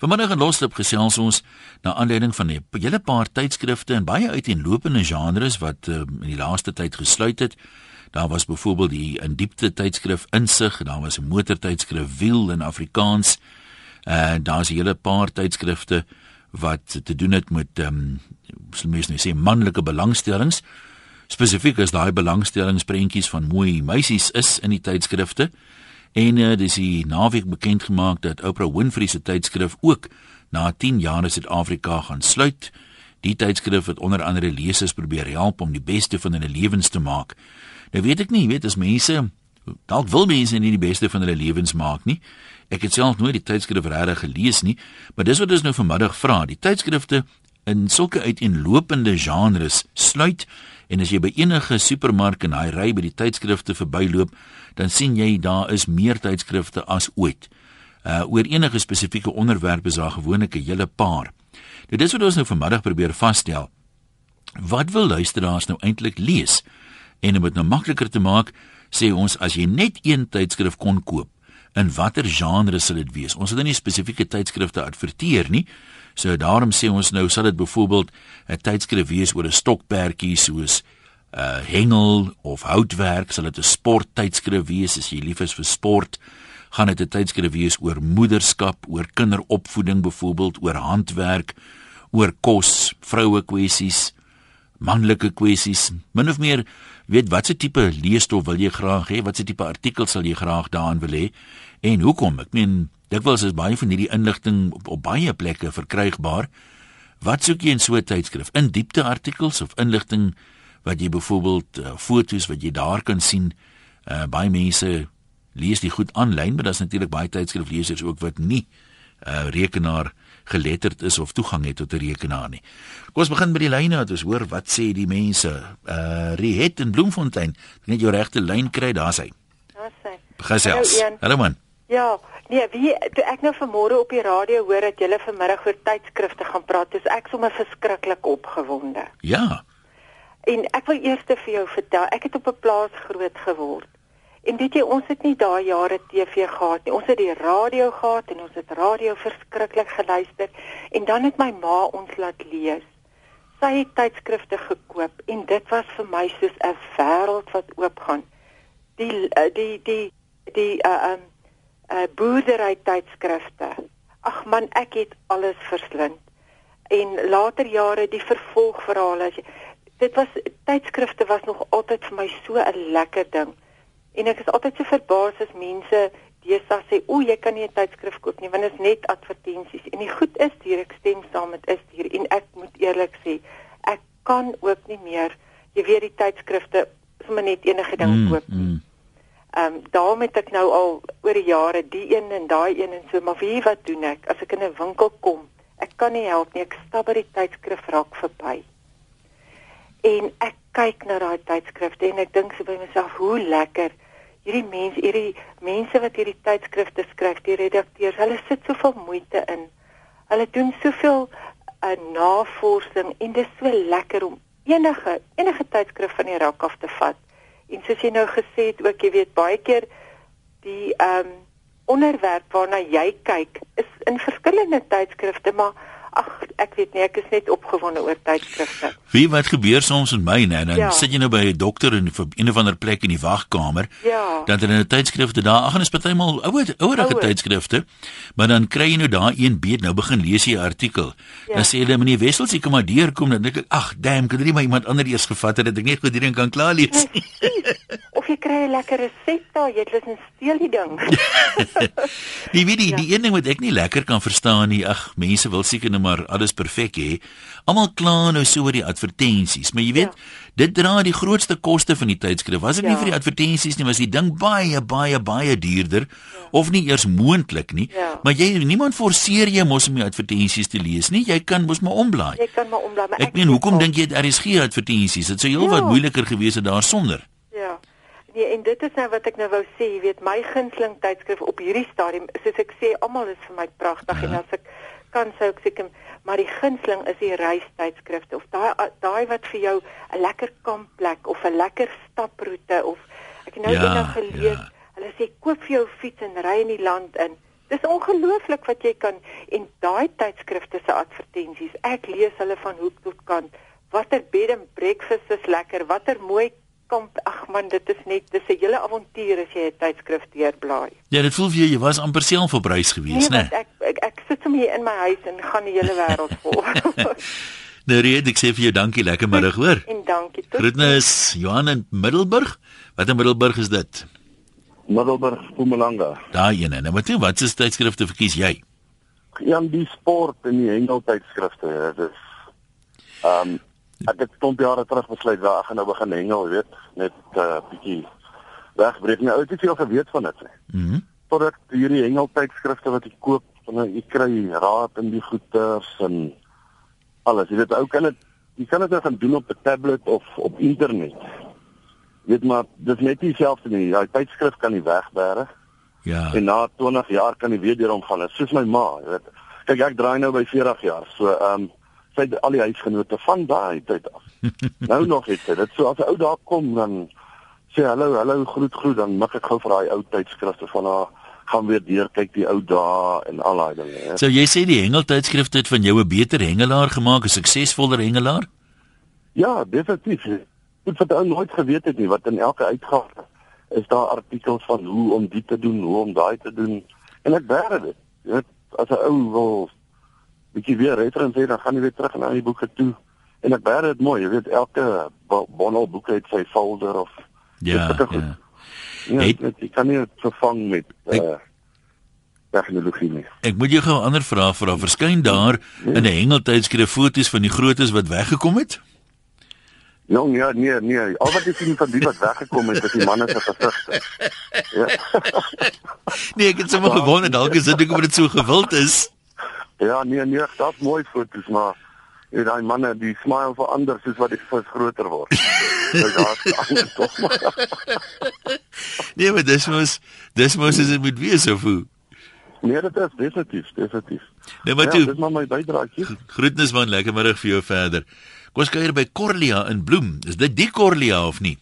Vanmiddag in Loslip gesels ons na aanleiding van 'n hele paar tydskrifte en baie uiteenlopende genres wat uh, in die laaste tyd gesluit het. Daar was byvoorbeeld die in diepte tydskrif Insig, daar was 'n motortydskrif Wiel in Afrikaans. En uh, daar's 'n hele paar tydskrifte wat te doen het met ehm um, sal mens nou sê manlike belangstellings. Spesifiek is daai belangstellingsprentjies van mooi meisies is in die tydskrifte. En uh, dis die naweek bekend gemaak dat Oprah Winfrey se tydskrif ook na 10 jaar in Suid-Afrika gaan sluit. Die tydskrif het onder andere lesers probeer help om die beste van hulle lewens te maak. Nou weet ek nie, weet as mense dalk wil mense nie die beste van hulle lewens maak nie. Ek het self nooit die tydskrif regtig gelees nie, maar dis wat ons nou vanmiddag vra. Die tydskrifte in sulke uiteenlopende genres sluit en as jy by enige supermark in daai ry by die tydskrifte verbyloop, dan sien jy daar is meer tydskrifte as ooit. Uh oor enige spesifieke onderwerp is daar gewoonlik 'n hele paar. Nou dis wat ons nou vanmiddag probeer vasstel. Wat wil luisteraars nou eintlik lees? En om dit nou makliker te maak, sê ons as jy net een tydskrif kon koop, in watter genre sal dit wees? Ons het nou nie spesifieke tydskrifte adverteer nie. So daarom sê ons nou sal dit byvoorbeeld 'n tydskrif wees oor 'n stokperdjie soos 'n uh, hengel of houtwerk, sal dit 'n sporttydskrif wees as jy lief is vir sport. Gaan dit 'n tydskrif wees oor moederskap, oor kinderopvoeding byvoorbeeld, oor handwerk, oor kos, vroue kwessies, manlike kwessies, min of meer weet watse tipe leesstof wil jy graag hê, watse tipe artikel sal jy graag daarin wil hê en hoekom? Ek meen Dikwels is baie van hierdie inligting op, op baie plekke verkrygbaar. Wat soek jy in so 'n tydskrif? In diepte artikels of inligting wat jy byvoorbeeld uh, foto's wat jy daar kan sien? Uh, baie mense lees dit goed aanlyn, maar daar's natuurlik baie tydskriflesers ook wat nie uh, rekenaar geletterd is of toegang het tot 'n rekenaar nie. Kom ons begin by die lyne dat ons hoor wat sê die mense. Uh Riet in Bloemfontein, net jou regte lyn kry, daar's hy. Daar's hy. Gesels. Hallo man. Ja, Nee, wie toe ek nou vanmôre op die radio hoor dat julle vanmiddag oor tydskrifte gaan praat, is ek sommer verskriklik opgewonde. Ja. En ek wil eers vir jou vertel, ek het op 'n plaas groot geword. En weet jy, ons het nie daai jare TV gehad nie. Ons het die radio gehad en ons het radio verskriklik geluister en dan het my ma ons laat lees. Sy het tydskrifte gekoop en dit was vir my soos 'n wêreld wat oopgaan. Die eh, die die die uh um uh boerdery tydskrifte. Ag man, ek het alles verslind. En later jare die vervolgverhale. Dit was tydskrifte was nog altyd vir my so 'n lekker ding. En ek is altyd so verbaas as mense deesdae sê, "O, jy kan nie 'n tydskrif koop nie want dit is net advertensies." En die goed is hier, ek stem saam met is hier en ek moet eerlik sê, ek kan ook nie meer, jy weet die tydskrifte sommer net enige ding mm, koop nie. Mm. Ehm um, daarom het ek nou al oor die jare die een en daai een en so, maar wie wat doen ek as ek in 'n winkel kom? Ek kan nie help nie, ek stap by die tydskrif rak verby. En ek kyk na daai tydskrifte en ek dink so by myself, hoe lekker hierdie mense, hierdie mense wat hierdie tydskrifte skryf, die redakteurs, hulle sit soveel moeite in. Hulle doen soveel uh, navorsing en dit is so lekker om enige enige tydskrif van die rak af te vat En soos jy nou gesê het ook, jy weet baie keer die ehm um, onderwerp waarna jy kyk is in verskillende tydskrifte, maar ag ek weet nie ek is net opgewonde oor tydskrifte. Wie wat gebeur soms met my nê dan ja. sit jy nou by 'n dokter in een of ander plek in die wagkamer. Ja. Dan het hulle 'n tydskrifte daar. Ag en is partymal ouer ouerige tydskrifte. Maar dan kry jy nou daar een beet nou begin lees jy 'n artikel. Ja. Dan sê hulle meneer Wessels ek kom maar deurkom dan dink ek ag damn kan nie maar iemand ander eers gevat het dat ek net goed hierin kan klaar lees. of jy kry 'n lekker resep daar jy het lus en steel die ding. die weet die, ja. die een ding wat ek nie lekker kan verstaan nie. Ag mense wil seker nou maar alles perfek hê. Almal kla nou so oor die advertensies, maar jy weet, ja. dit dra die grootste koste van die tydskrif. Was dit ja. nie vir die advertensies nie, was die ding baie baie baie duurder ja. of nie eers moontlik nie. Ja. Maar jy niemand forceer jy mos om die advertensies te lees nie. Jy kan mos maar omblaai. Jy kan maar omblaai. Ek, ek meen, hoekom dink jy daar is geen advertensies? Dit sou heel ja. moeiliker gewees het daarsonder. Ja. Nee, en dit is nou wat ek nou wou sê, jy weet, my gunsteling tydskrif op hierdie stadium, soos ek sê, almal is vir my pragtig ja. en as ek kan sou ek seker maar die gunsteling is die reistydskrifte of daai daai wat vir jou 'n lekker kampplek of 'n lekker staproete of ek het nou ja, net nou gelees ja. hulle sê koop vir jou fiets en ry in die land in Dis ongelooflik wat jy kan en daai tydskrifte se advertensies. Ek lees hulle van hoek tot kant. Watter bed and breakfast is lekker. Watter mooi kamp. Ag man, dit is net dis 'n hele avontuur as jy 'n tydskrif deurblaai. Ja, dit voel vir jou jy was amper self op reis gewees, nee, né? Nee, ek, ek ek sit hom hier in my huis en gaan die hele wêreld vol. nou Riet, ek sê vir jou dankie, lekker middag, hoor. En dankie. Groetnis Johan in Middelburg. Wat in Middelburg is dit? Middelburg, Mpumalanga. Daai ene. Nou wat jy wat is tydskrifte verkies jy? Ja, die sport en die hengeltydskrifte, dit is ehm um, ek het stomp jare terug besluit waar ek gaan nou begin hengel, jy weet, net 'n uh, bietjie wegbreek. Nou het ek veel geweet van dit. Mhm. Mm Totdat hierdie hengeltydskrifte wat ek koop, dan ek kry raad in die goeters en alles. Jy weet, ou kan dit jy kan dit nou gaan doen op 'n tablet of op internet. Weet maar, dis net dieselfde nie. Daai tydskrif kan nie wegbêre. Ja. En na 20 jaar kan jy weer deur hom gaan. Dit soos my ma, jy weet. Kyk, ek draai nou by 40 jaar. So, ehm um, sy al die huisgenote van daai tyd af. nou nog het sy dit. So as 'n ou daar kom dan sê hallo, hallo, groet groet, dan mag ek gou vir daai ou tydskrifte van haar gaan weer deur kyk die ou dae en al daai dinge. Hè. So jy sê die hengeltydskrifte het van jou 'n beter hengelaar gemaak, 'n suksesvoller hengelaar? Ja, definitief. Dit wat ou nooit geweet het nie wat in elke uitgawe is daar artikels van hoe om dit te doen, hoe om daai te doen. En ek bære dit. Jy weet, as 'n ou wil bietjie weer referensie dan gaan jy weer terug na die boeke toe. En ek bære dit mooi, jy weet elke bondel boeke het sy folder of Ja, ja. Ja, Het- dit, jy kan nie vervang met Ek- uh tegnologie nie. Ek moet jou gou 'n ander vraag vra. Verskyn daar in 'n hengeltydskrif foto's van die grootes wat weggekom het? Jong, ja, nee, nee. Al wat jy sien van die wat weggekom het, is die manne se gesigte. Ja. Nee, ek het sommer gewonder dalk is dit omdat dit so gewild is. Ja, nee, nee, daar's mooi foto's, maar jy daai manne, die smile verander soos wat die vis groter word. Dis daar's tog maar. Nee, maar dis mos dis mos as dit moet wees of hoe. Nee, dit is definitief, definitief. Nee, maar ja, toe dis maar my bydraetjie. groetnis man, lekker middag vir jou verder. Kom ons kuier by Corlia in Bloem. Is dit die Corlia of nie?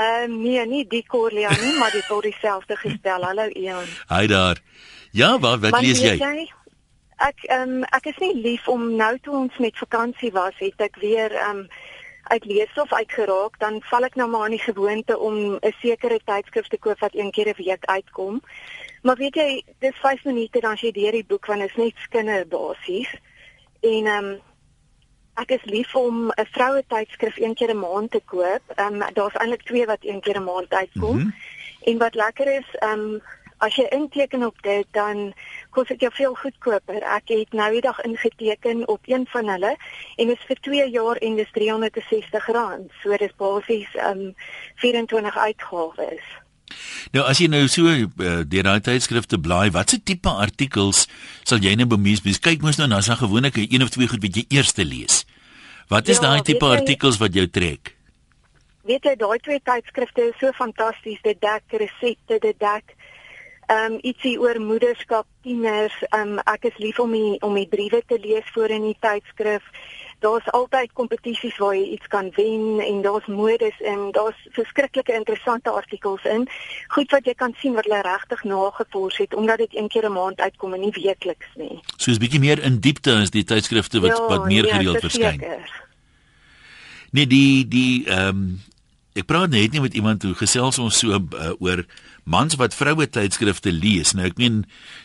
Ehm uh, nee, nie die Corlia nie, maar dit word dieselfde gestel. Hallo Ian. Hy daar. Ja, wat wat Maar lees weet jy? Ek ehm um, ek is nie lief om nou toe ons met vakansie was, het ek weer ehm um, uit leesstof uitgeraak, dan val ek nou maar aan die gewoonte om 'n sekere tydskrif te koop wat een keer 'n week uitkom. Maar weet jy, dis 5 minute dan as jy deur die boek want dit is net skinder basies. En ehm um, ek is lief om 'n vroue tydskrif een keer 'n maand te koop. Ehm um, daar's eintlik twee wat een keer 'n maand uitkom. Mhm. En wat lekker is, ehm um, as jy inteken op dit dan kos dit jou veel goedkoper. Ek het nou die dag ingeteken op een van hulle en dit is vir 2 jaar en dis R360. So dis basies ehm um, 24 uitgawes. Nou as jy nou so uh, deur daai tydskrifte blaai, watse tipe artikels sal jy nou bemies bes kyk mos nou na so 'n een of twee goed wat jy eers te lees. Wat is Ja, daai tipe jy- artikels wat jou trek? Weet jy daai twee tydskrifte is so fantasties. Dit dek resepte, dit dek ehm um, ietsie oor moederskap, tieners. Um, ek is lief om die om die briewe te lees voor in die tydskrif. Daar's altyd kompetisies waar jy iets kan wen en daar's modes en daar's verskriklike interessante artikels in. Goed wat jy kan sien wat hulle regtig nagevors het omdat dit een keer 'n maand uitkom en nie weekliks nie. Soos bietjie meer in diepte as die tydskrifte wat wat meer nee, gereeld verskyn. Nee, die die ehm um, ek praat net nie met iemand hoe gesels ons so uh, oor mans wat vroue tydskrifte lees. Nou ek meen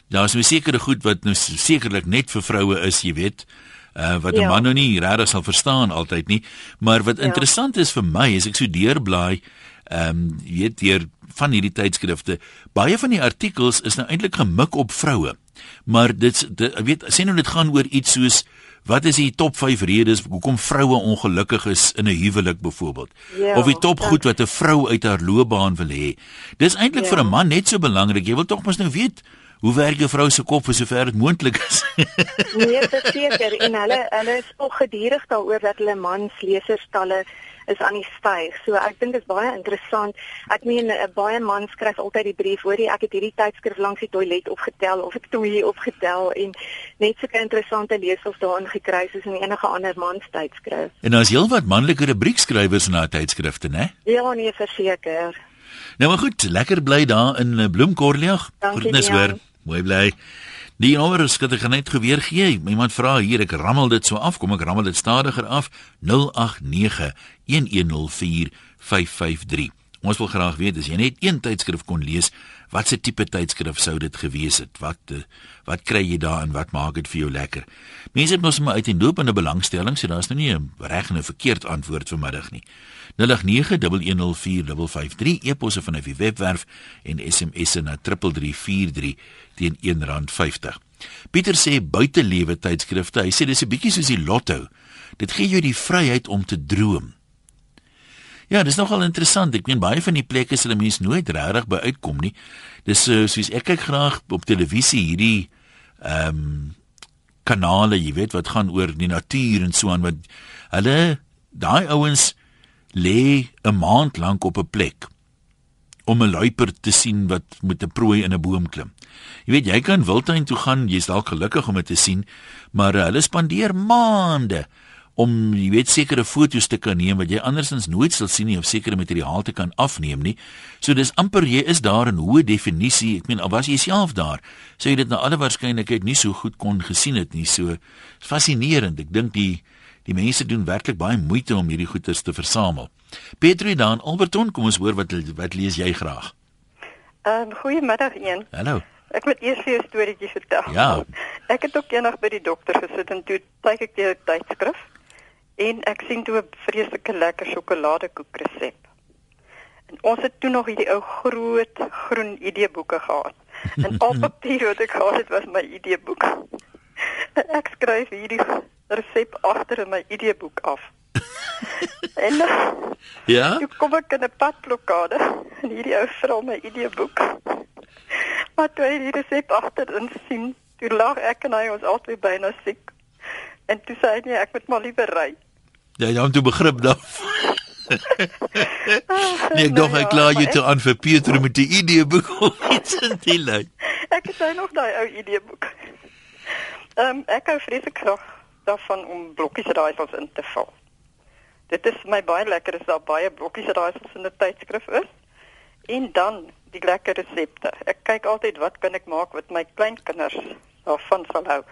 daar's nou sekere goed wat nou sekerlik net vir vroue is, jy weet. Uh wat 'n Ja. man nou nie regtig sal verstaan altyd nie, maar wat Ja. interessant is vir my as ek so deurblaai, ehm um, jy weet deur van hierdie tydskrifte, baie van die artikels is nou eintlik gemik op vroue. Maar dit, ek weet sê nou dit gaan oor iets soos wat is die top 5 redes hoekom vroue ongelukkig is in 'n huwelik byvoorbeeld? Ja, of die top goed wat 'n vrou uit haar loopbaan wil hê. Dis eintlik Ja. vir 'n man net so belangrik. Jy wil tog mos nou weet hoe werk 'n vrou se kop vir sover dit moontlik is. Nee, verseker en hulle hulle is ook gedurig daaroor dat hulle mans leserstalle is aan die styg. So ek dink dit is baie interessant. Ek meen 'n baie mans skryf altyd die brief, hoorie, ek het hierdie tydskrif langs die toilet opgetel of ek hom hier opgetel en net sulke interessante lesers daarin gekry soos in enige ander mans tydskrif. en daar's heelwat manlike rubriekskrywers in daai tydskrifte, né? Ja, nee, verseker. Nou maar goed, lekker bly daar in eh. Dankie, Groetnis Jan. hoor. Mooi bly. Die nommer skitter gaan net geweer gee. Iemand vra hier, ek rammel dit so af. Kom ek rammel dit stadiger af. 089 1104 553. Ons wil graag weet as jy net een tydskrif kon lees, watse tipe tydskrif sou dit gewees het? Wat eh, wat kry jy daarin? Wat maak dit vir jou lekker? Mense het mos maar uit en lopende belangstelling, so daar's nou nie 'n reg en 'n verkeerd antwoord vanmiddag nie. 0891104553 eposse van die webwerf en SMS'e na 3343 teen R1.50. Pieter sê buitelewe tydskrifte, hy sê dis 'n bietjie soos die lotto. Dit gee jou die vryheid om te droom. Ja, dis nogal interessant. Ek meen baie van die plekke sal mense nooit regtig by uitkom nie. Dis uh, soos ek kyk graag op televisie hierdie ehm um, kanale, jy weet wat gaan oor die natuur en so aan wat hulle daai ouens lê 'n maand lank op 'n plek om 'n luiperd te sien wat met 'n prooi in 'n boom klim. Jy weet jy kan wildtuin toe gaan, jy's dalk gelukkig om dit te sien, maar uh, hulle spandeer maande om jy weet sekere foto's te kan neem wat jy andersins nooit sal sien nie of sekere materiaal te kan afneem nie. So dis amper jy is daar in hoë definisie. Ek meen al was jy self daar, sou jy dit na alle waarskynlikheid nie so goed kon gesien het nie. So fascinerend. Ek dink die die mense doen werklik baie moeite om hierdie goeders te versamel. Petro dan Alberton, kom ons hoor wat wat lees jy graag? Ehm um, goeiemiddag een. Hallo. Ek moet eers vir jou 'n storieetjie vertel. Ja. Ek het ook eendag by die dokter gesit en toe kyk ek die tydskrif en ek sien toe 'n vreeslike lekker sjokoladekoek resep. En ons het toe nog hierdie ou groot groen ID-boeke gehad. En al papier wat ek gehad het was my ID-boek. Ek skryf hierdie resep agter in my ID-boek af. en ja, toe kom ek in 'n padblokkade en hierdie ou vra my ID-boek. Maar toe hy die resep agterin sien, toe lag ek en hy ons albei byna siek. En toe sê hy nee, ek moet maar liewer ry. Ja, jy het toe begrip dan. nee, ek dink hy klaar jy toe aan vir Pieter met die idee boek of iets in die lyn. Ek het nou nog daai ou idee boek. Ehm um, ek hou vreeslik graag daarvan om blokkies raaisels in te vul. Dit is my baie lekker as daar baie blokkies raaisels in 'n tydskrif is. En dan die lekker resepte. Ek kyk altyd wat kan ek maak wat my kleinkinders daarvan sal hou.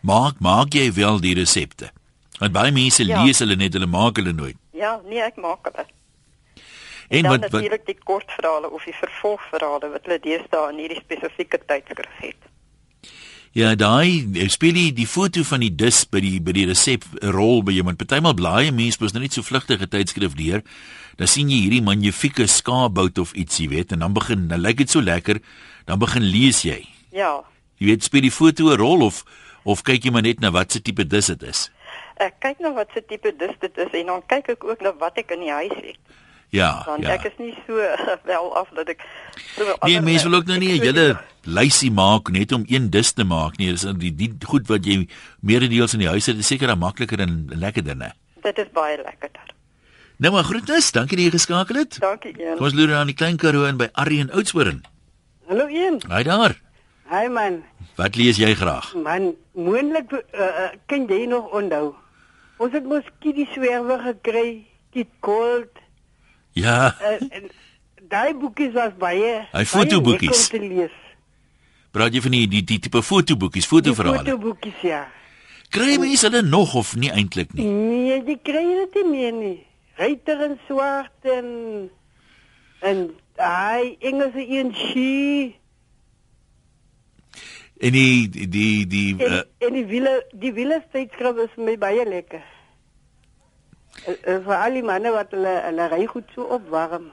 Maak maak jy wel die resepte? Want baie mense ja. lees hulle net, hulle maak hulle nooit. Ja, nee, ek maak hulle. En, en wat natuurlik die kortverhale of die vervolgverhale wat hulle deesdae in hierdie spesifieke tydskrif het. Ja, daai speel die, die foto van die dis by die by die resep 'n rol by iemand. Partymal blaai mense mos nou net so vlugtige tydskrif deur. Dan sien jy hierdie magnifieke skaapbout of iets, jy weet, en dan begin, dan lyk dit so lekker, dan begin lees jy. Ja. Jy weet, speel die foto 'n rol of of kyk jy maar net na wat se tipe dis dit is? Ek kyk na wat se tipe dis dit is en dan kyk ek ook na wat ek in die huis het. Ja, Want ja. ek is nie so wel af dat ek so Nee, mense wil ook nou nie 'n hele lysie maak net om een dis te maak nie. Dis die die goed wat jy meeredeels in die huis het, is seker dan makliker en lekkerder, né? Dit is baie lekkerder. Nou maar groetnis, dankie dat jy geskakel het. Dankie een. Kom ons loer aan die klein Karoo in by Arrie en Oudtshoorn. Hallo een. Haai daar. Hi man. Wat lees jy graag? Man, moontlik uh, kan jy nog onthou. Ons het mos kiddie swerwe gekry, kit cold Ja, uh, en daai boekies was baie Hy fotoboekies. om te lees. praat jy van die die, die tipe fotoboekies, Die fotoverhale. fotoboekies ja. Kry mense hulle nog of nie eintlik nie? Nee, jy kry dit nie meer nie. Ryter en swart en en daai Engelse een she En die die die, die en, uh, en die wiele die wiele tydskrif is vir my baie lekker. Uh, uh, vir al die manne wat hulle hulle ry goed so opwarm.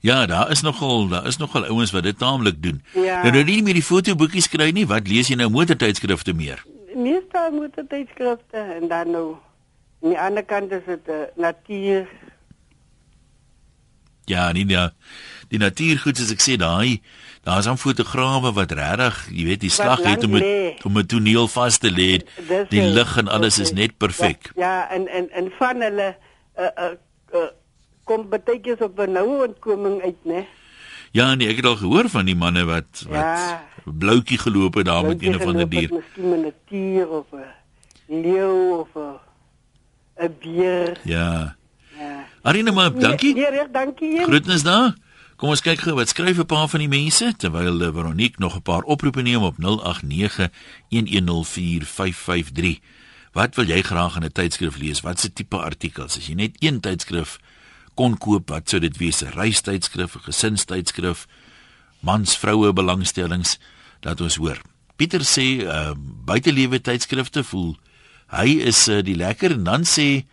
ja, daar is nogal daar is nogal ouens wat dit taamlik doen. Ja. Nou nou nie meer die fotoboekies kry nie. Wat lees jy nou motortydskrifte meer? Meeste moet dit tydskrifte en dan nou aan die ander kant is dit uh, natuur. Ja, nie ja. Die natuurgoed soos ek sê, daai daar's dan fotograwe wat regtig, jy weet, die slag het om het, om 'n toneel vas te lê. Die lig en alles is net perfek. Ja, ja en en en van hulle uh, uh, uh, kom baie op 'n noue ontkoming uit, né? Ja, nee, ek het al gehoor van die manne wat wat Ja. bloukie geloop het daar met een of ander dier. Miskien met 'n tier of 'n leeu of 'n beer. Ja. Ja. Arina maar, dankie. Nee, nee, reg, dankie. Groetnis daar. Kom ons kyk gou wat skryf 'n paar van die mense terwyl eh, Veronique nog 'n paar oproepe neem op 0891104553. Wat wil jy graag in 'n tydskrif lees? Wat se tipe artikels? As jy net een tydskrif kon koop, wat sou dit wees? 'n Reistydskrif, 'n gesinstydskrif, mans-vroue belangstellings? Laat ons hoor. Pieter sê, uh buitelewe tydskrifte voel hy is uh, die lekker en dan sê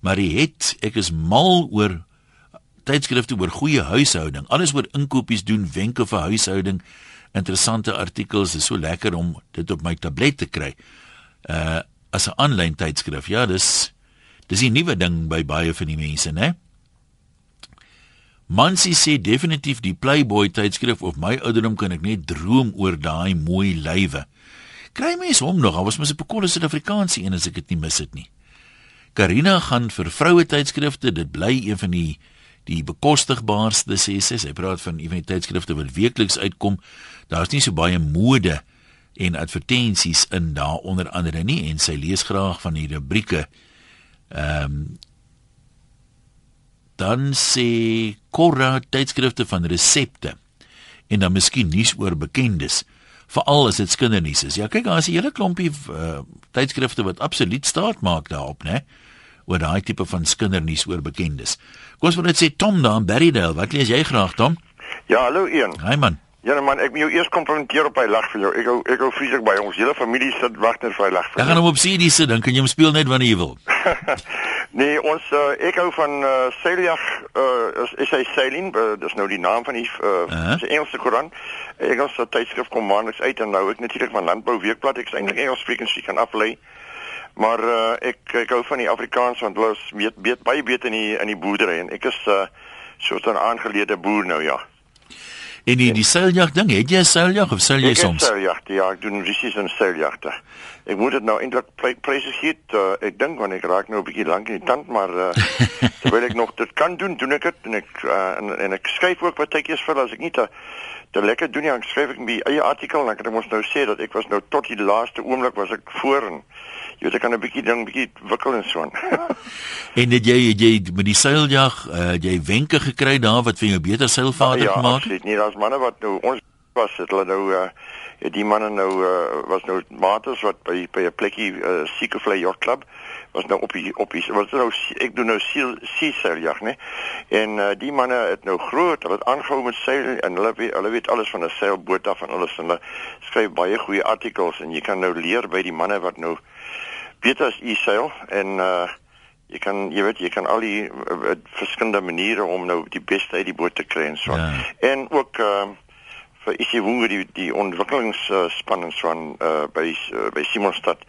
Mariet, ek is mal oor tydskrifte oor goeie huishouding, alles oor inkopies doen, wenke vir huishouding, interessante artikels, is so lekker om dit op my tablet te kry. Uh as 'n aanlyn tydskrif. Ja, dis dis 'n nuwe ding by baie van die mense, né? Mansie sê definitief die Playboy tydskrif of my ouderdom kan ek net droom oor daai mooi lywe. Kry mens hom nog? Al was mos 'n bekolle Suid-Afrikaanse een as ek dit nie mis het nie. Karina gaan vir vroue tydskrifte, dit bly een van die die bekostigbaarste sê sy. Sy praat van een van die tydskrifte wat weekliks uitkom. Daar's nie so baie mode en advertensies in daar onder andere nie en sy lees graag van die rubrieke. Ehm um, dan sê Cora tydskrifte van resepte en dan miskien nuus oor bekendes veral as dit kindernuus is. Ja, kyk, daar is 'n hele klompie uh, tydskrifte wat absoluut staat maak daarop, né? Oor daai tipe van kindernuus oor bekendes. Kom ons wil net sê Tom daar in Berrydale, wat lees jy graag Tom? Ja, hallo Ian. Hi man. Ja man, ek moet jou eers komplimenteer op hy lag vir jou. Ek hou ek hou vreeslik by ons hele familie sit wag net vir hy lag vir. Ek gaan hom op CD sit, dan kan jy hom speel net wanneer jy wil. nee, ons uh, ek hou van uh, seiljag uh, is, is hy sailing, uh, dis nou die naam van die uh, uh -huh. se Engelse koran. Ek het so tydskrif kom maandeliks uit en nou ek natuurlik van landbou weekblad, ek eintlik Engels sprekend, so ek kan aflei. Maar uh, ek ek hou van die Afrikaans want hulle is weet, weet baie beter in die in die boerdery en ek is uh, so 'n aangeleerde boer nou ja. En die die seiljag ding, het jy 'n seiljag of seil jy soms? Ek seiljag, ja, ek doen rissies en seiljagte. Ek moet dit nou eintlik presies gee. Uh, ek dink want ek raak nou 'n bietjie lank in die tand, maar uh, terwyl ek nog dit kan doen, doen ek dit en ek uh, en, en ek skryf ook wat tydjies vir as ek nie te te lekker doen nie, dan skryf ek 'n eie artikel en ek moet nou sê dat ek was nou tot die laaste oomblik was ek voor en jy weet ek kan 'n bietjie ding bietjie wikkel en so aan. en het jy het jy met die seiljag, uh, jy wenke gekry daar wat vir jou beter seilvaardig ja, gemaak? Ja, absoluut nie. Daar's manne wat nou ons was het hulle nou uh, die manne nou uh, was nou mates wat by by 'n plekkie uh, Seekevlei Yacht Club was nou op die op die was nou ek doen nou seal sea seiljag, né? En uh, die manne het nou groot, hulle het aangehou met seil en hulle weet hulle weet alles van 'n seilboot af en alles en hulle skryf baie goeie artikels en jy kan nou leer by die manne wat nou beter as u seil en uh jy kan jy weet jy kan al die uh, verskillende maniere om nou die beste uit die boot te kry en so. Ja. En ook uh vir isie wonger die die ontwikkelingsspanning uh, van uh by uh, by Simonstad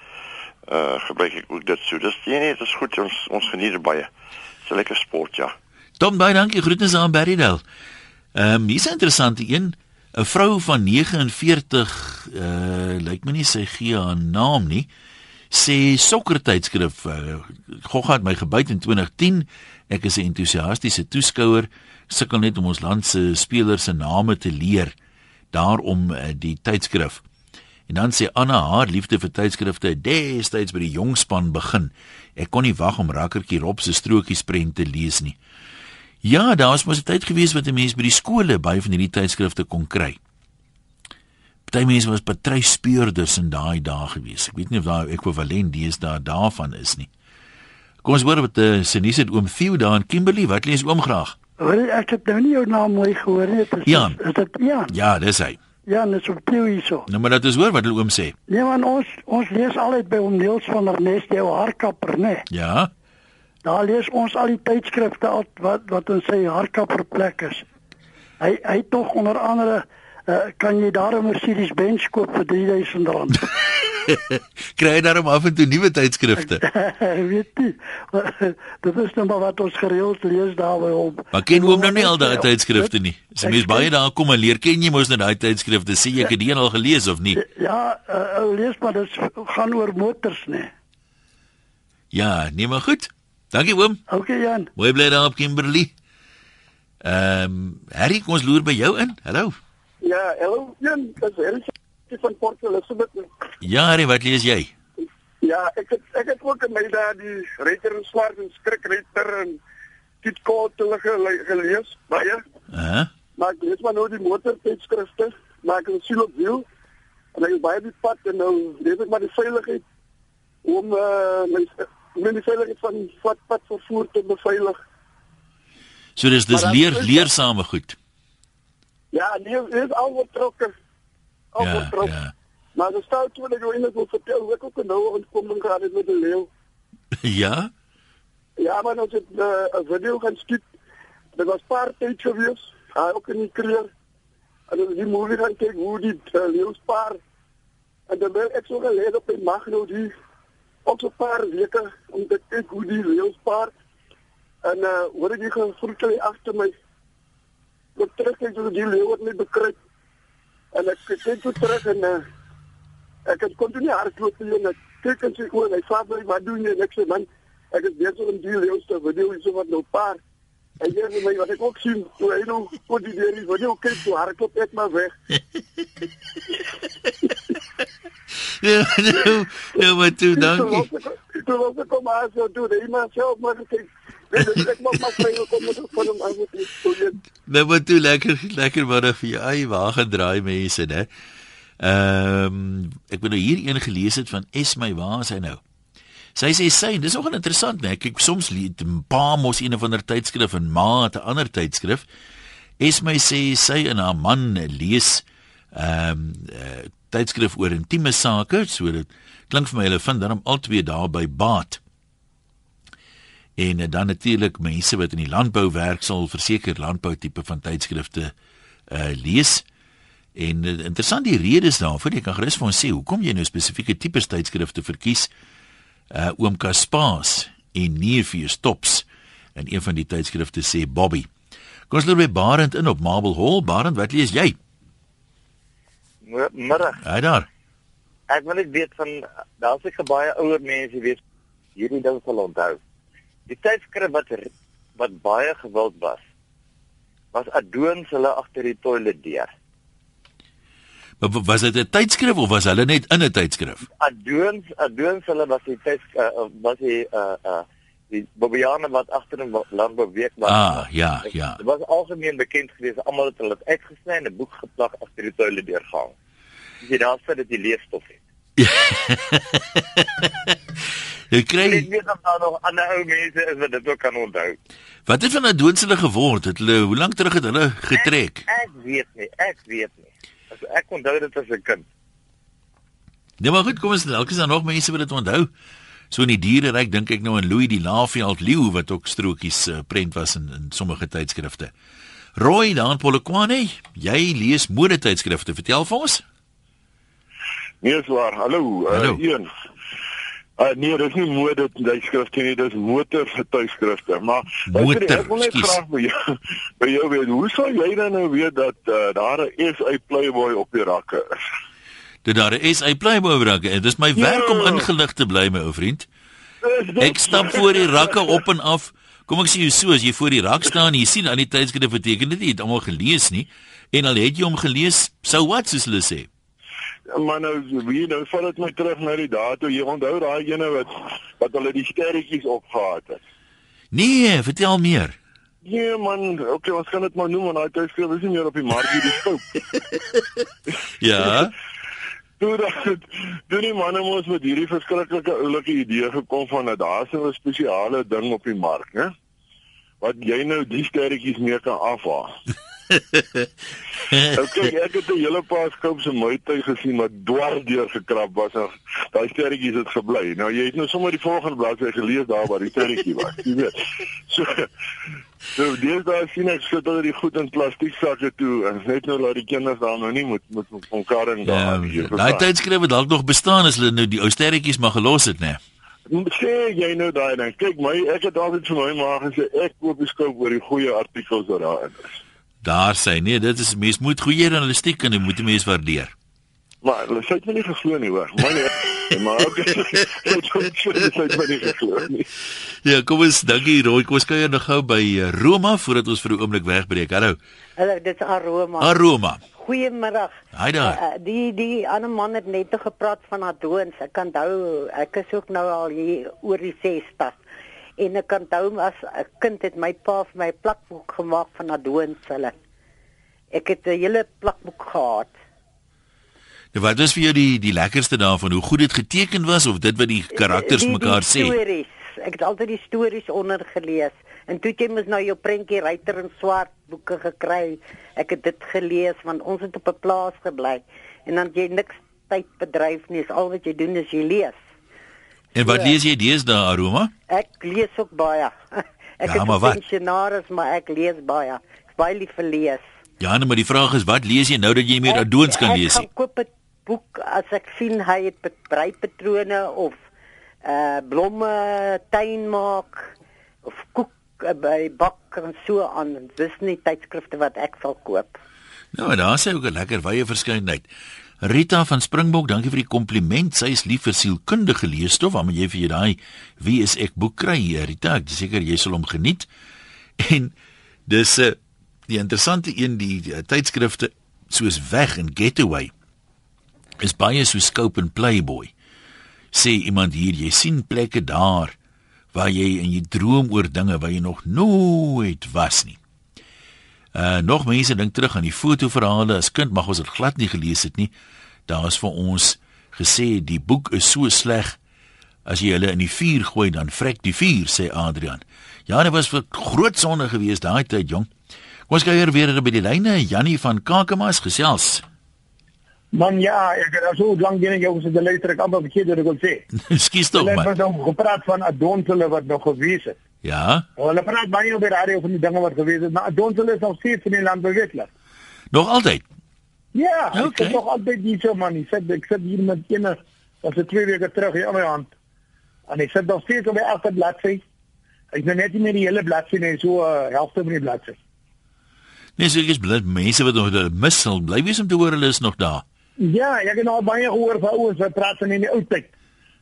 uh gebruik ek ook dit so. Dis nee, nee, dit is goed ons ons geniet dit baie. Dis 'n lekker sport, ja. Tom baie dankie. Groete aan Berrydale. Ehm um, hier's 'n interessante een. 'n Vrou van 49 uh lyk my nie sy gee haar naam nie. Sê sokkertydskrif uh, Gogga het my gebyt in 2010. Ek is 'n entoesiastiese toeskouer. Sukkel net om ons land se spelers se name te leer. Daarom uh, die tydskrif. En dan sê Anna haar liefde vir tydskrifte destyds by die jongspan begin. Ek kon nie wag om Rakkertjie Rob se strokies prent te lees nie. Ja, daar was mos 'n tyd gewees wat 'n mens by die skole baie van hierdie tydskrifte kon kry. Party mense was patruispeurders in daai dae gewees. Ek weet nie of daar ekwivalent dies daar daarvan is nie. Kom ons hoor wat uh, Senise het oom Theo daar in Kimberley. Wat lees oom graag? Wel, ek het nou nie jou naam mooi gehoor nie. Is, Jan. Is dit Jan? Ja, dis hy. Ja, net so Theo hierso. Nou maar dat is hoor wat oom sê. Nee man, ons ons lees altyd by oom Niels van der Nest jou harkapper, né? Ja. Daar lees ons al die tydskrifte al wat wat in sy harkapper plek is. Hy hy tog onder andere uh, kan jy daar 'n Mercedes Benz koop vir R3000. Kry daarom af en toe nuwe tydskrifte. weet jy, dit is nou maar wat ons gereeld lees daar by hom. Maar ken oom nou nie al daai tydskrifte nie. As jy mens baie daar kom en leer ken jy mos nou daai tydskrifte. Sê jy het dit al gelees of nie? Ja, uh, lees maar dit gaan oor motors, né? Ja, nee maar goed. Dankie oom. Okay Jan. Mooi bly daar op Kimberley. Ehm, um, Harry, kom ons loer by jou in. Hallo. Ja, hallo Jan, dis Harry van Port Elizabeth. Ja, Harry, wat lees jy? Ja, ek het ek het ook my daar die Reiter en Swart en Skrikreiter en Kit hulle gele, gelees baie. Uh -huh. Maar ek lees maar nou die motortydskrifte, maar ek is siel op wiel. En ek is baie die pad en nou lees ek maar die veiligheid om uh, my my die veiligheid van pad pad vervoer te beveilig. So dis dis leer leersame goed. Ja, nee, dit is al wat trokke. Al Ja, wat trokke. ja. Maar er staat toe dat jy net wil vertel ek ook nou ontkoming gehad het met 'n leeu. Ja? Ja, maar ons het uh, 'n video gaan skiet. Dit was paar tyd gewees. Hy ook in die kreer. En ons het die movie gaan kyk hoe die uh, leeu's-paar. En dan ben ek so gelees op die Magno die ook so 'n paar weke om te kyk hoe die leeu's-paar en uh hoor ek die gevroetel agter my. Ek terug kyk hoe die leeu het my bekruip. En ek kyk toe terug en uh, ek het kon toe nie hardloop en ek kyk en sê oor hy vra my wat doen jy en ek sê man ek is besig om die leeu's te video so wat nou paar en jy weet my wat ek ook sien toe hy nou voor die deur is video kyk toe hardloop ek maar weg Ja, nou, nou maar toe, dankie. Toe was ek kom aan so toe hy maar self maar kyk Dit is ek maar maar vry kom met van hom aan met die Nou maar toe lekker lekker middag vir jou. Ai, waar gaan draai mense, né? Ehm ek het nou hier een gelees het van Esmy, waar is hy nou? Sy sê sy, dis nogal interessant, né? Kyk, soms lees pa mos een of ander tydskrif en ma het 'n ander tydskrif. Esmy sê sy en haar man lees ehm um, tydskrif oor intieme sake, so dit klink vir my hulle vind dan albei daar by baat. En uh, dan natuurlik mense wat in die landbou werk sal verseker landbou tipe van tydskrifte uh lees. En uh, interessant die redes daarvoor. Jy kan gerus vir ons sê hoekom jy nou spesifieke tipe tydskrifte verkies. Uh oom Kaspaas en jou stops in een van die tydskrifte sê Bobby. Kom ons loop by Barend in op Marble Hall. Barend, wat lees jy? Middag. Hy daar. Ek wil net weet van daar's seker baie ouer mense weet hierdie ding sal onthou. Die tydskrif wat wat baie gewild was was adoons hulle agter die toilet deur. Maar wa- was dit 'n tydskrif of was hulle net in 'n tydskrif? Adoons adoons hulle was die tyds uh, was die uh uh die Bobbejane wat agter in landbou week was. Ah, ja, ja. Dit was algemeen bekend geweest almal het hulle dit uitgesny en 'n boek geplak agter die toilet deur gehang. As jy daar sit dat jy leesstof het. Jy kry Ek weet of daar nog ander ou mense is wat dit ook kan onthou. Wat het van Adoons hulle geword? Het hulle hoe lank terug het hulle getrek? Ek, ek weet nie, ek weet nie. As ek onthou dit as 'n kind. Nee, maar goed, kom ons dalk is daar nog mense wat dit onthou. So in die diereryk dink ek nou aan Louis die Laveld leeu wat ook strokies uh, prent was in, in sommige tydskrifte. Roy dan Polokwane, jy lees modetydskrifte, vertel vir ons. Nee, is waar. Hallo, Hallo. uh, een. Uh, nee, dis nie mode tydskrifte nie, dis motor tydskrifte, maar Motor, ek wil net graag by jou by jou weet, hoe sou jy dan nou weet dat uh, daar 'n SA Playboy op die rakke is? Dit daar is 'n Playboy rakke en dis my werk om Ja. ingelig te bly my ou vriend. Dit. Ek stap voor die rakke op en af. Kom ek sê jou so as jy voor die rak staan en jy sien aan die tydskrifte beteken dit nie jy het almal gelees nie en al het jy hom gelees, so what soos hulle sê. Maar nou wie nou val dit my terug na die dae toe jy onthou daai ene wat wat hulle die sterretjies opgehaat het. Nee, vertel meer. Nee man, okay, ons kan dit maar noem want daai tydskrif is nie meer op die mark hier die skoop. Ja. Toe dat toe die manne mos met hierdie verskriklike oulike idee gekom van dat daar 'n spesiale ding op die mark, né? Wat jy nou die sterretjies mee kan afhaal. okay, ek het 'n hele paar skoop se muitheid gesien wat dwars deur gekrap was en daai sterretjies het gebly. Nou jy het nou sommer die volgende bladsy gelees daar waar die sterretjie was, jy weet. So So dis daar sien ek sit hulle die goed in plastiek sakke toe en net nou laat die kinders daar nou nie moet moet met mekaar in Ja, daar. daai tydskrifte dalk nog bestaan as hulle nou die ou sterretjies maar gelos het, né? Sê jy nou daai dan. Kyk my, ek het altyd vir my ma gesê ek koop die skoop oor die goeie artikels wat daarin is. Daar sê nee, dit is mens moet goeie journalistiek en dit moet 'n mens waardeer. Maar hulle sê dit nie geglo nie hoor. Maar nee, maar ook sy sê dit nie geglo nie. Ja, kom ons dankie Roy. Kom ons kuier nog gou by eh, Roma voordat ons vir 'n oomblik wegbreek. Hallo. Hallo, dit is Aroma. Aroma. Goeiemiddag. Hi daar. Uh, die die ander man het net gepraat van Adoons. Ek onthou ek is ook nou al hier oor die 60. En ek onthou as 'n kind het my pa vir my 'n plakboek gemaak van Adoons hulle. Ek het 'n hele plakboek gehad. Nou wat was vir jou die die lekkerste daarvan? Hoe goed dit geteken was of dit wat die karakters die, mekaar die sê? Stories. Ek het altyd die stories onder gelees. En toe jy mos nou jou prentjie ryter in swart boeke gekry. Ek het dit gelees want ons het op 'n plaas gebly en dan jy niks tyd bedryf nie. Is al wat jy doen is jy lees. En wat Ja. lees jy deesdae, Aroma? Ek lees ook baie. Ek Ja, wat? pensionaris, maar ek lees baie. Ek is baie lief vir lees. Ja, nee, maar die vraag is wat lees jy nou dat jy meer adoons kan ek, lees Ek gaan koop 'n boek as ek sien hy het breipatrone of uh blomme tuin maak of koek uh, by bak en so aan. Dis nie tydskrifte wat ek sal koop. Nou, daar sê ook 'n lekker wye verskeidenheid. Rita van Springbok, dankie vir die kompliment. Sy is lief vir sielkundige leesstof. Waarmee jy vir jou daai Wie is ek boek kry, Rita? Ek is seker jy sal hom geniet. En dis 'n uh, die interessante een die, die tydskrifte soos Weg en Getaway is baie so Scope en Playboy. Sê iemand hier, jy sien plekke daar waar jy in jy droom oor dinge waar jy nog nooit was nie. Uh nog mense dink terug aan die fotoverhale as kind mag ons dit glad nie gelees het nie. Daar is vir ons gesê die boek is so sleg as jy hulle in die vuur gooi dan vrek die vuur sê Adrian. Ja, dit was vir groot sonde geweest daai tyd jong. Kom ons kyk weer by die lyne Jannie van Kakamas gesels. Man ja, ek het so lank binne jou gesit luister ek amper verkeerd wat ek wil sê. Skus tog Hulle man. het nou gepraat van adonsele wat nog gewees het. Ja. Hulle praat baie die radio van die dinge wat gewees het, maar adonsele is nog steeds in die land beweeglik. Nog altyd. Ja, Oké. ek het nog altyd hier so man, ek sit ek sit hier met ene was dit twee weke terug hier aan my hand. En ek sit nog steeds op die agter bladsy. Ek nou net nie meer die hele bladsy nie, so uh, helfte van die bladsy. Nee, so ek is bly mense wat nog hulle mis sal bly wees om te hoor hulle is nog daar. Ja, ek het nou baie gehoor van ouens wat praat van in die ou tyd.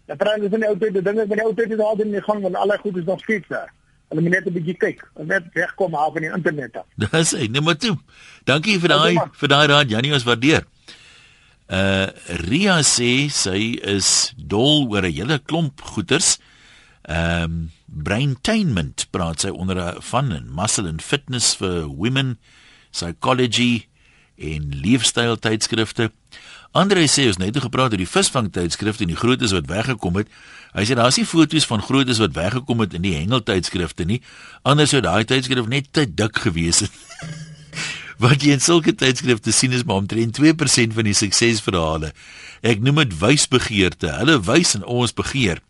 Dat praat hulle van die ou tyd, die dinge van die ou tyd is al in die gang want alle goed is nog steeds daar. Hulle moet net 'n bietjie kyk, en net wegkom af van die internet af. Dis hy, nee maar toe. Dankie vir daai vir daai raad Jannie, ons waardeer. Uh Ria sê sy is dol oor 'n hele klomp goeters. Ehm um, braintainment praat sy onder van en muscle and fitness vir women, psychology en leefstyl tydskrifte. Andre sê ons net gepraat oor die visvang tydskrifte en die grootes wat weggekom het. Hy sê daar's nie foto's van grootes wat weggekom het in die hengel tydskrifte nie. Anders sou daai tydskrif net te dik gewees het. Wat jy in sulke tydskrifte sien is maar omtrent 2% van die suksesverhale. Ek noem dit wysbegeerte. Hulle wys en ons begeer.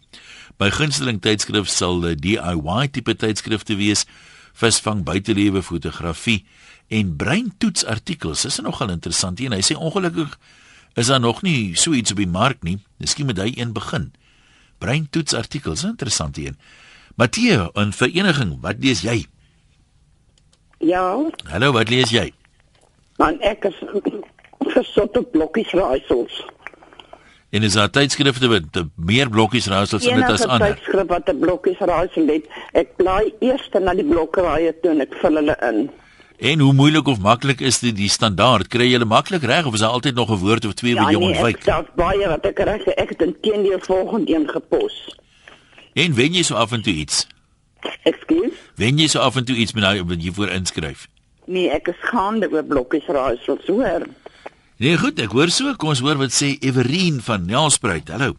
My gunsteling tydskrif sal 'n DIY tipe tydskrifte wees, visvang, buitelewe, fotografie en breintoets artikels. Dis nogal interessant hier. Hy sê ongelukkig is daar nog nie so iets op die mark nie. Miskien moet hy een begin. Breintoets artikels, interessant hier. Matthee, 'n vereniging, wat lees jy? Ja, Hallo, wat lees jy? man ek is gesot op blokkies raaisels. En is daar tydskrifte eh, meer blokkies raaisels in dit as Enige ander? tydskrif wat 'n blokkies raaisel het, ek blaai eers na die blokkeraaie toe en ek vul hulle in. En hoe moeilik of maklik is dit die standaard? Kry jy hulle maklik reg of is daar altyd nog 'n woord of twee wat jy nee, ontwyk? ek daar's baie wat ek reg ek het intedeel volgende een gepos. En wen jy so af en toe iets? Ekskuus? Wen jy so af en toe iets met nou wat jy voor inskryf? Nee, ek is gaande oor blokkies raaisels, hoor. Nee, goed, ek hoor so. Kom ons hoor wat sê Everine van Nelspruit. Hallo.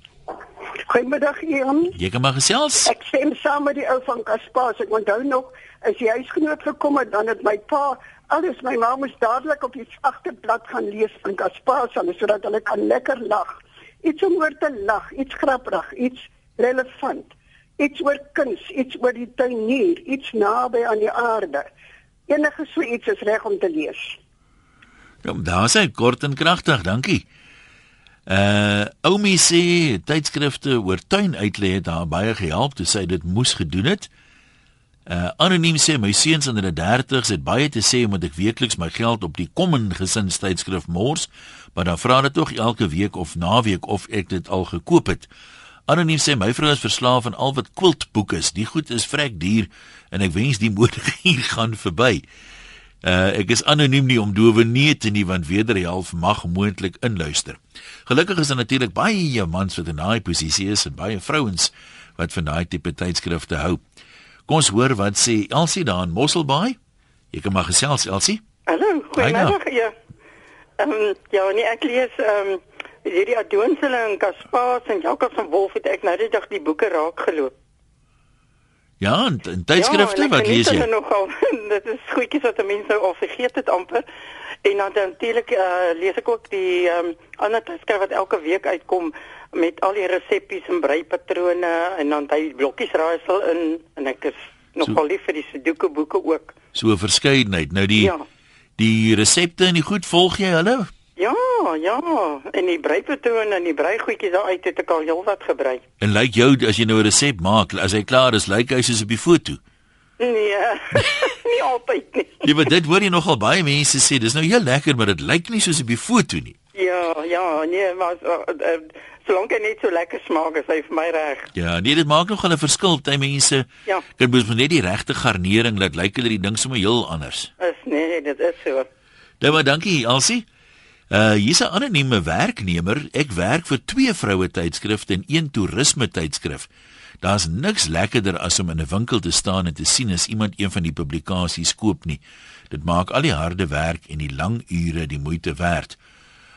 Goeiemiddag Ian. Jy kan maar gesels. Ek stem saam met die ou van Kaspaas. Ek onthou nog as die huisgenoot gekom het dan het my pa alles my ma moes dadelik op die agterblad gaan lees van Kaspaas sodat hulle kan lekker lag. Iets om oor te lag, iets grappig, iets relevant. Iets oor kuns, iets oor die tuinier, iets naby aan die aarde. Enige so iets is reg om te lees. Ja, daar sê kort en kragtig, dankie. Uh Oumi sê tydskrifte oor tuin uitlê het haar baie gehelp toe sy dit moes gedoen het. Uh anoniem sê my seuns in hulle 30's het baie te sê omdat ek weekliks my geld op die Common gesinstydskrif mors, maar dan vra hulle tog elke week of naweek of ek dit al gekoop het. Anoniem sê my vrou is verslaaf aan al wat quiltboeke is. Die goed is vrek duur en ek wens die moedigier gaan verby. Uh ek is anoniem nie om dowe nee te nie want wederhelf mag moontlik inluister. Gelukkig is daar natuurlik baie mans wat in daai posisie is en baie vrouens wat van daai tipe tydskrifte hou. Kom ons hoor wat sê Elsie daar in Mosselbaai. Jy kan maar gesels Elsie. Hallo, Goeiemiddag. Ja. Ehm um, ja, nee, ek lees ehm um, hierdie Adonsele en Kaspaas en Jakob van Wolf het ek nou die dag die boeke raak geloop. Ja, en, en tydskrifte ja, wat lees jy? Nogal, dit is goedjies wat mense nou al vergeet het amper. En dan natuurlik uh, lees ek ook die um, ander tydskrif wat elke week uitkom met al die resepte en breipatrone en dan hy blokkies raaisel in en ek is nogal so, lief vir die Sudoku boeke ook. So 'n verskeidenheid. Nou die ja. die resepte en die goed volg jy hulle? Ja, ja, en die breipatrone en die breigoedjies daar uit het ek al heelwat gebrei. En lyk like jou as jy nou 'n resep maak, as hy klaar is, lyk like hy soos op die foto? Nee. nie altyd nie. Ja, maar dit hoor jy nogal baie mense sê, dis nou heel lekker, maar dit lyk nie soos op die foto nie. Ja, ja, nee, maar uh, uh, solank dit net so lekker smaak is, hy vir my reg. Ja, nee, dit maak nogal 'n verskil party mense. Ja. Dit moet net die regte garnering laat lyk hulle die ding sommer heel anders. Is nee, dit is so. Dan maar dankie, Elsie. Uh hier's 'n anonieme werknemer. Ek werk vir twee vroue tydskrifte en een toerisme tydskrif. Daar's niks lekkerder as om in 'n winkel te staan en te sien as iemand een van die publikasies koop nie. Dit maak al die harde werk en die lang ure die moeite werd.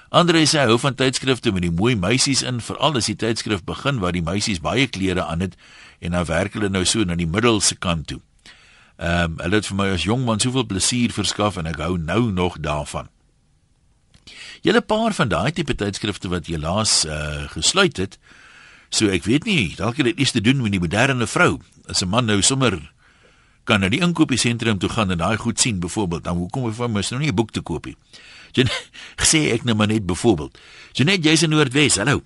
Andre sê hy hou van tydskrifte met die mooi meisies in, veral as die tydskrif begin waar die meisies baie klere aan het en dan werk hulle nou so na die middelse kant toe. Ehm um, hulle het vir my as jong man soveel plesier verskaf en ek hou nou nog daarvan. Julle paar van daai tipe tydskrifte wat jy laas uh, gesluit het. So ek weet nie, dalk het dit iets te doen met die moderne vrou. As 'n man nou sommer kan na die inkopiesentrum toe gaan en daai goed sien byvoorbeeld, dan hoekom hy mos nou nie 'n boek te koop nie. Jan sê ek nou maar net byvoorbeeld. Janet, jy's in Noordwes. Hallo.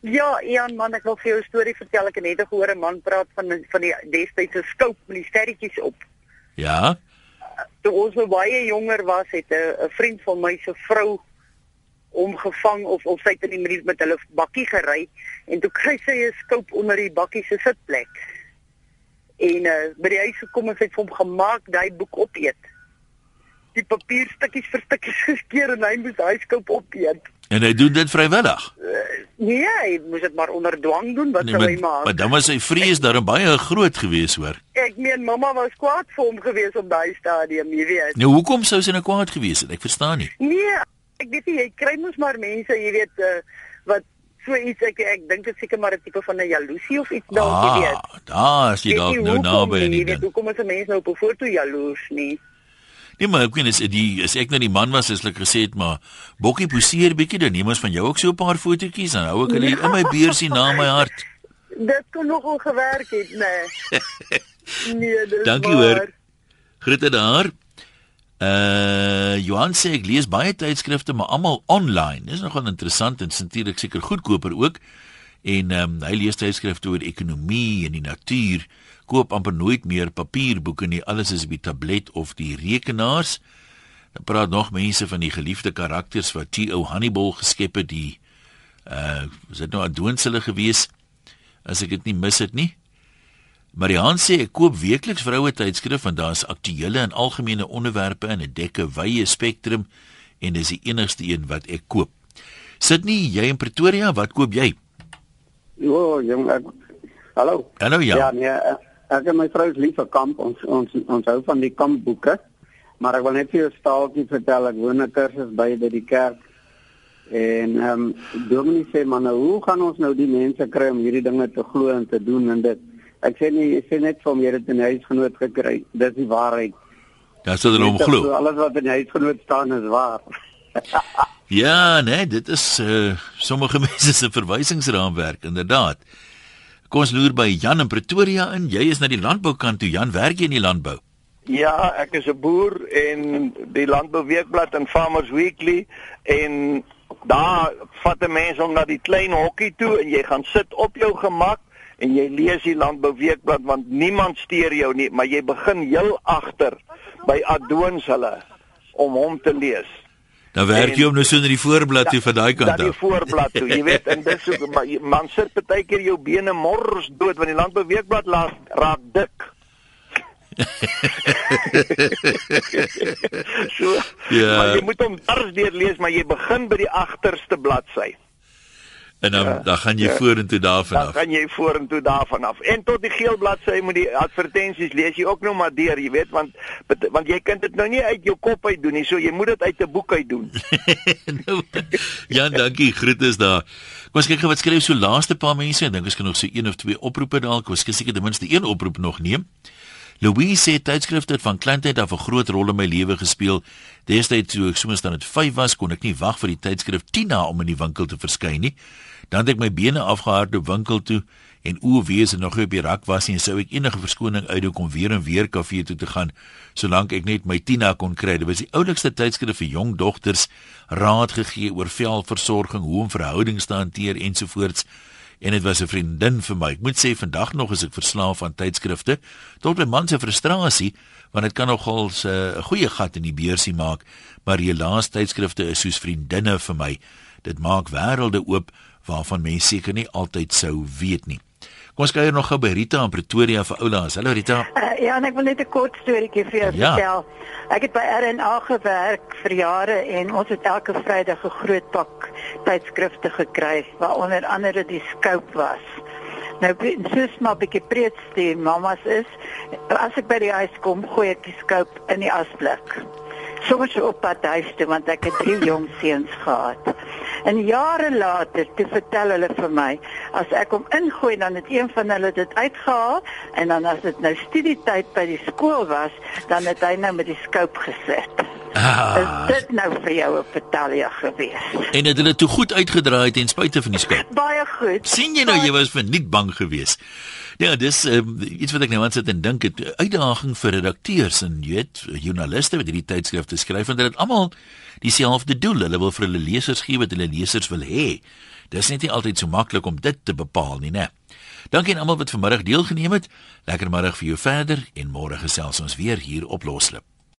Ja, Ian man, ek wil vir jou 'n storie vertel. Ek het net gehoor 'n man praat van van die destydse skoop met die sterretjies op. Ja. Toe ons so baie jonger was, het 'n vriend van my se vrou omgevang of of sy het in die met hulle bakkie gery en toe kry sy 'n skoop onder die bakkie se sitplek. En uh, by die huis gekom en sy het hom gemaak daai boek opeet die papierstukkies vir stukkies geskeur en hy moes hy skoop opeet. En hy doen dit vrywillig. Uh, nee, hy moes dit maar onder dwang doen wat nee, sou hy maak. Maar dan was sy vrees daar baie groot gewees hoor. Ek meen mamma was kwaad vir hom gewees op daai stadium, jy weet. Nou hoekom sou sy nou kwaad gewees het? Ek verstaan nie. Nee, ek weet nie jy kry mos maar mense, jy weet, uh, wat so iets ek ek dink dit seker maar 'n tipe van 'n jaloesie of iets dalk, ah, jy weet. Daar is jy dalk nou naby en jy weet hoekom is 'n mens nou op 'n foto jaloers nie? Nee, maar ek weet is die is ek nou die man was as ek gesê het maar bokkie poseer bietjie dan neem ons van jou ook so 'n paar fotootjies dan hou ek hulle ja. in my beursie na my hart. Dit kon nogal gewerk het, nee. nee, dis Dankie hoor. Groete daar. Uh Johan sê ek lees baie tydskrifte maar almal online. Dis nogal interessant en natuurlik seker goedkoper ook. En ehm um, hy lees tydskrifte oor ekonomie en die natuur koop amper nooit meer papierboeke nie. Alles is op die tablet of die rekenaars. Dan praat nog mense van die geliefde karakters wat T.O. Hannibal geskep het, die uh is dit nou Adonsele gewees as ek dit nie mis het nie. Marian sê ek koop weekliks vroue tydskrif want daar's aktuelle en algemene onderwerpe in 'n dekke wye spektrum en dis die enigste een wat ek koop. Sit nie jy in Pretoria, wat koop jy? Jo, jong, ek Hallo. Hallo ja. Ja, nee, Ek en my vrou is lief vir kamp. Ons ons ons hou van die kampboeke. Maar ek wil net vir jou staaltjie vertel. Ek woon 'n kursus by by die kerk. En ehm um, Dominee sê man, nou, hoe gaan ons nou die mense kry om hierdie dinge te glo en te doen en dit Ek sê nie ek sê net vir hom jy het 'n huisgenoot gekry. Dis die waarheid. Daar sou hulle hom glo. Alles wat in die huisgenoot staan is waar. ja, nee, dit is uh, sommige mense se verwysingsraamwerk inderdaad. Kom ons loer by Jan in Pretoria in. Jy is na die landboukant toe. Jan, werk jy in die landbou? Ja, ek is 'n boer en die Landbou Weekblad en Farmers Weekly en daar vat 'n mens om na die klein hokkie toe en jy gaan sit op jou gemak en jy lees die Landbou Weekblad want niemand steur jou nie, maar jy begin heel agter by Adoons hulle om hom te lees. Dan werk jy om nou so na die voorblad toe van daai kant af. Na die voorblad toe, jy weet, en dis so man sit baie keer jou bene mors dood want die landbeweekblad laat raak dik. so, ja. Maar jy moet hom dars deur lees, maar jy begin by die agterste bladsy. En dan Ja, dan gaan jy ja. vorentoe daarvan Dan af. gaan jy vorentoe daarvan af. En tot die geel bladsy moet die advertensies lees jy ook nou maar deur, jy weet, want want jy kan dit nou nie uit jou kop uit doen nie, so jy moet dit uit 'n boek uit doen. Jan, dankie. Groete is daar. Kom ons kyk gou wat skryf so laaste paar mense. Ek dink ons kan nog so een of twee oproepe dalk. Ons kan seker ten minste een oproep nog neem. Louise sê tydskrifte het van kleintyd af 'n groot rol in my lewe gespeel. Destyds toe ek soms dan net 5 was, kon ek nie wag vir die tydskrif Tina om in die winkel te verskyn nie. Dan het ek my bene afgehardloop winkel toe en o, wees en nog op die rak was en sou ek enige verskoning uitdoen om weer en weer kafee toe te gaan solank ek net my Tina kon kry. Dit was die oulikste tydskrif vir jong dogters, raad gegee oor velversorging, hoe om verhoudings te hanteer ensovoorts en dit was 'n vriendin vir my. Ek moet sê vandag nog is ek verslaaf aan tydskrifte tot my man se frustrasie want dit kan nogal 'n goeie gat in die beursie maak, maar helaas tydskrifte is soos vriendinne vir my. Dit maak wêrelde oop waarvan mense seker nie altyd sou weet nie. Kom ons kyk nog gou by Rita in Pretoria vir oulaas. Hallo Rita. Uh, ja, en ek wil net 'n kort storieetjie vir jou Ja. vertel. Ek het by RNA gewerk vir jare en ons het elke Vrydag 'n groot pak tydskrifte gekry waar onder andere die Scope was. Nou soos maar 'n bietjie preets die mammas is, as ek by die huis kom, gooi ek die Scope in die asblik. Soms op pad huis toe want ek het drie jong seuns gehad. En jare later, toe vertel hulle vir my, as ek hom ingooi dan het een van hulle dit uitgehaal en dan as dit nou studietyd by die skool was, dan het hy nou met die skoop gesit. Ah, Is dit nou vir jou 'n betalia gewees? en het hulle toe goed uitgedraai ten spyte van die skop. Baie goed. sien jy nou jy was verniet bang geweest. Ja, dis um, iets wat ek nou aan sit en dink het uitdaging vir redakteurs en jy weet joernaliste wat hierdie tydskrifte skryf want hulle het almal dieselfde doel. Hulle wil vir hulle lesers gee wat hulle lesers wil hê. Dis net nie altyd so maklik om dit te bepaal nie, né? Dankie aan almal wat vanmiddag deelgeneem het. Lekker middag vir jou verder en môre gesels ons weer hier op Loslip.